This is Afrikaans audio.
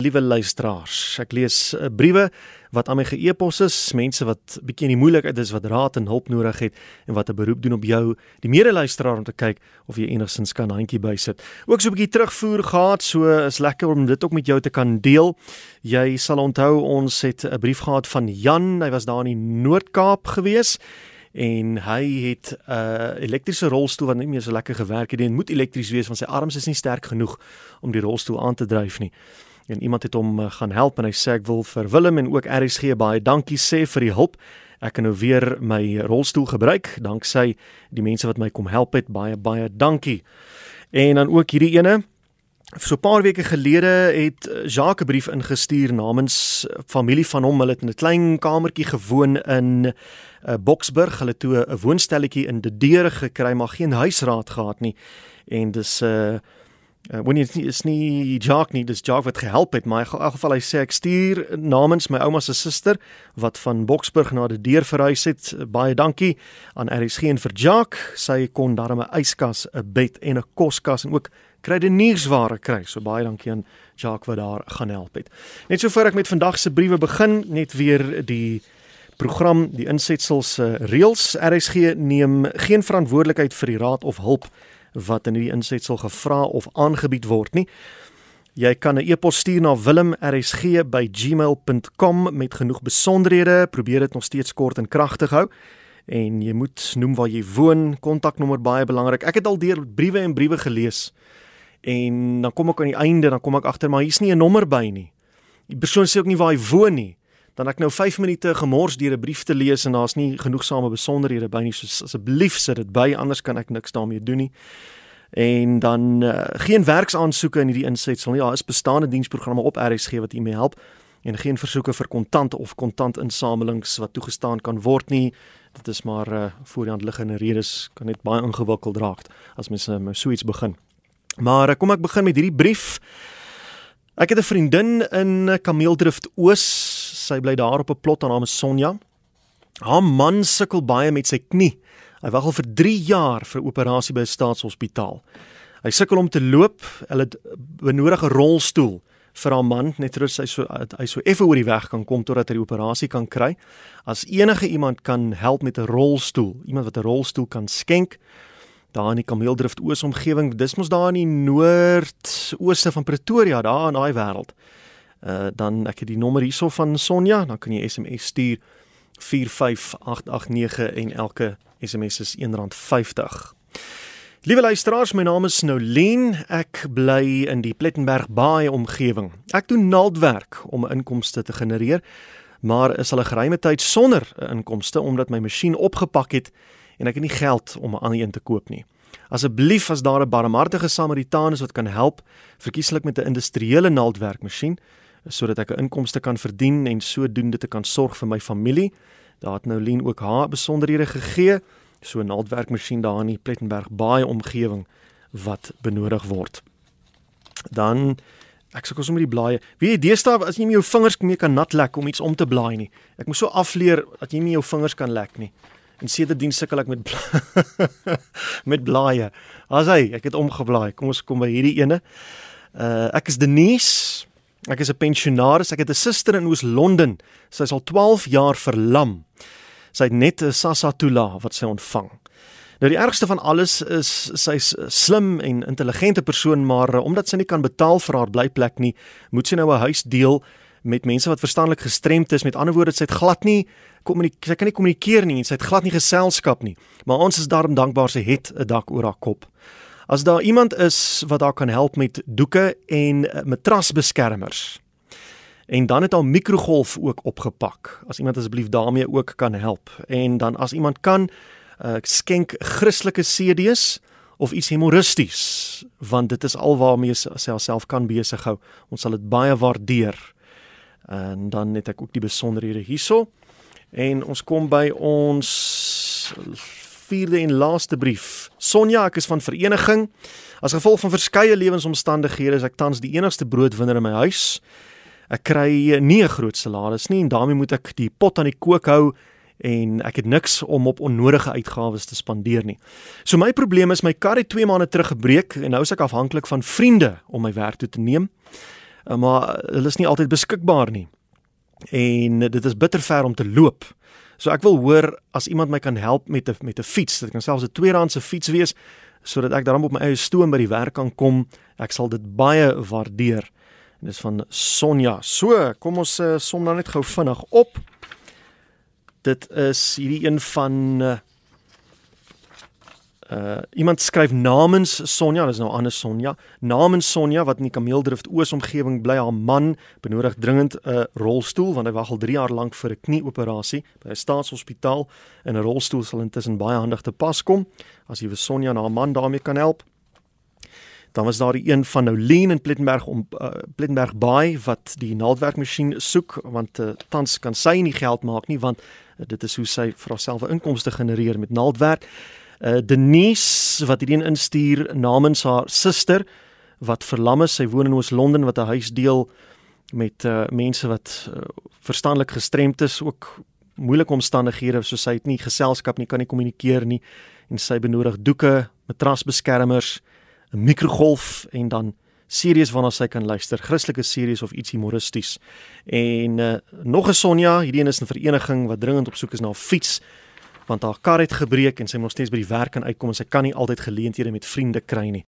Liewe luisteraars, ek lees uh, briewe wat aan my ge-e-pos is, mense wat bietjie in die moeilikheid is, wat raad en hulp nodig het en wat 'n beroep doen op jou, die mede-luisteraar om te kyk of jy enigstens kan handjie bysit. Ook so 'n bietjie terugvoer gehad, so is lekker om dit ook met jou te kan deel. Jy sal onthou ons het 'n brief gehad van Jan, hy was daar in die Noord-Kaap gewees en hy het 'n uh, elektriese rolstoel wat nie meer so lekker gewerk het nie. Dit moet elektries wees want sy arms is nie sterk genoeg om die rolstoel aan te dryf nie en iemand het hom uh, gaan help en hy sê ek wil vir Willem en ook RSG baie dankie sê vir die hulp. Ek kan nou weer my rolstoel gebruik danksy die mense wat my kom help het. Baie baie dankie. En dan ook hierdie ene So 'n paar weke gelede het eh, Jacques 'n brief ingestuur namens familie van hom. Hulle het in 'n klein kamertjie gewoon in uh, Boksburg. Hulle toe 'n woonstelletjie in De Deure gekry, maar geen huisraad gehad nie. En dis 'n uh, Uh, wanneer dit is nie Jacques nie, dis Jacques wat gehelp het, maar in elk geval hy sê ek stuur namens my ouma se suster wat van Boksburg na die deur verhuis het. Baie dankie aan RSG en vir Jacques. Sy kon daarmee 'n yskas, 'n bed en 'n koskas en ook krydeniersware kry. So baie dankie aan Jacques wat daar gaan help het. Net sover ek met vandag se briewe begin, net weer die program, die insetsels se uh, reëls. RSG neem geen verantwoordelikheid vir die raad of hulp wat in hierdie insetsel gevra of aangebied word nie. Jy kan 'n e-pos stuur na wilmrsg@gmail.com met genoeg besonderhede. Probeer dit nog steeds kort en kragtig hou. En jy moet noem waar jy woon, kontaknommer baie belangrik. Ek het al deur briewe en briewe gelees. En dan kom ek aan die einde, dan kom ek agter maar hier's nie 'n nommer by nie. Die persoon sê ook nie waar hy woon nie dan ek nou 5 minute gemors deur 'n brief te lees en daar's nie genoegsame besonderhede by nie. So asseblief sit dit by, anders kan ek niks daarmee doen nie. En dan uh, geen werksaansoeke in hierdie insetsel nie. Ja, is bestaande diensprogramme op RSG wat u mee help en geen versoeke vir kontant of kontantinsamelings wat toegestaan kan word nie. Dit is maar uh, voor die hand liggende redes kan net baie ingewikkeld raak as mens uh, so iets begin. Maar uh, kom ek begin met hierdie brief. Ek het 'n vriendin in Kameeldrift Oos sy bly daar op 'n plot aan naam Sonja. Haar man sukkel baie met sy knie. Hy wag al vir 3 jaar vir 'n operasie by 'n staatshospitaal. Hy sukkel om te loop. Hulle het benodig 'n rolstoel vir haar man net terwyl hy so hy so effe oor die weg kan kom totdat hy die operasie kan kry. As enige iemand kan help met 'n rolstoel, iemand wat 'n rolstoel kan skenk daar in die Kameeldrift Oos omgewing, dis mos daar in die noord-ooste van Pretoria, daar in daai wêreld uh, dan ek het die nommer hierso van Sonja, dan kan jy SMS stuur 45889 en elke SMS is R1.50. Liewe luisteraars, my naam is Nolien. Ek bly in die Plettenberg Baai omgewing. Ek doen naaldwerk om inkomste te genereer, maar is al 'n geruime tyd sonder 'n inkomste omdat my masjien opgepak het en ek het nie geld om 'n ander een te koop nie. Asseblief as daar 'n barmhartige Samaritaan is wat kan help, verkieslik met 'n industriële naaldwerkmasjien, sodat ek 'n inkomste kan verdien en sodoende te kan sorg vir my familie. Daar het nou Lien ook haar besonderhede gegee, so 'n naaldwerkmasjien daar in die Plettenberg baie omgewing wat benodig word. Dan ek sê kos om die blaaie. Wie jy deesdae as jy met jou vingers mee kan nat lek om iets om te blaai nie. Ek moet so afleer dat jy nie jou vingers kan lek nie. En sedertdien sukkel ek met bla met blaaie. As hy, ek het omgeblaai. Kom ons kom by hierdie ene. Uh ek is Denise. Ek is 'n pensionaris. Ek het 'n suster in Oos-London. Sy is al 12 jaar verlam. Sy het net 'n SASSA toelaag wat sy ontvang. Nou die ergste van alles is sy's slim en intelligente persoon, maar uh, omdat sy nie kan betaal vir haar blyplek nie, moet sy nou 'n huis deel met mense wat verstandelik gestremd is. Met ander woorde, sy het glad nie sy kan nie kommunikeer nie en sy het glad nie geselskap nie. Maar ons is daarom dankbaar sy het 'n dak oor haar kop. As daar iemand is wat daar kan help met doeke en eh, matrasbeskermers. En dan het al mikrogolf ook opgepak. As iemand asseblief daarmee ook kan help. En dan as iemand kan uh, skenk Christelike CD's of iets humoristies want dit is alwaarmee sy self kan besig hou. Ons sal dit baie waardeer. En dan het ek ook die besonderhede hierso. En ons kom by ons vierde en laaste brief. Sonja, ek is van vereniging. As gevolg van verskeie lewensomstandighede is ek tans die enigste broodwinner in my huis. Ek kry nie 'n groot salaris nie en daarmee moet ek die pot aan die kook hou en ek het niks om op onnodige uitgawes te spandeer nie. So my probleem is my kar het 2 maande terug gebreek en nou is ek afhanklik van vriende om my werk toe te neem. uh, maar hulle is nie altyd beskikbaar nie. En dit is bitter ver om te loop. So ek wil hoor as iemand my kan help met 'n met 'n fiets, dit kan selfs 'n tweedehandse fiets wees sodat ek dan op my eie stoom by die werk kan kom. Ek sal dit baie waardeer. En dis van Sonja. So, kom ons uh, som dan net gou vinnig op. Dit is hierdie een van uh, Uh iemand skryf namens Sonja, dis nou anders Sonja. Namens Sonja wat in die Kameeldrift Oos omgewing bly, haar man benodig dringend 'n rolstoel want hy wag al 3 jaar lank vir 'n knieoperasie by 'n staatshospitaal en 'n rolstoel sal intussen baie handig te pas kom as jy vir Sonja en haar man daarmee kan help. Dan was daar die een van Nouleen in Plettenberg om uh, Plettenberg Bay wat die naaldwerkmasjien soek want uh, tans kan sy nie geld maak nie want uh, dit is hoe sy vir haarself 'n inkomste genereer met naaldwerk uh, Denise wat hierdie instuur namens haar suster wat verlam is. Sy woon in Oos-London wat 'n huis deel met uh, mense wat uh, verstandelik gestremd is, ook moeilike omstandighede soos sy het nie geselskap nie, kan nie kommunikeer nie en sy benodig doeke, matrasbeskermers, 'n mikrogolf en dan series waarna sy kan luister, Christelike series of iets humoristies. En uh, nog 'n Sonja, hierdie een is 'n vereniging wat dringend op soek is na 'n fiets want haar kar het gebreek en sy moet nog steeds by die werk kan uitkom en sy kan nie altyd geleenthede met vriende kry nie.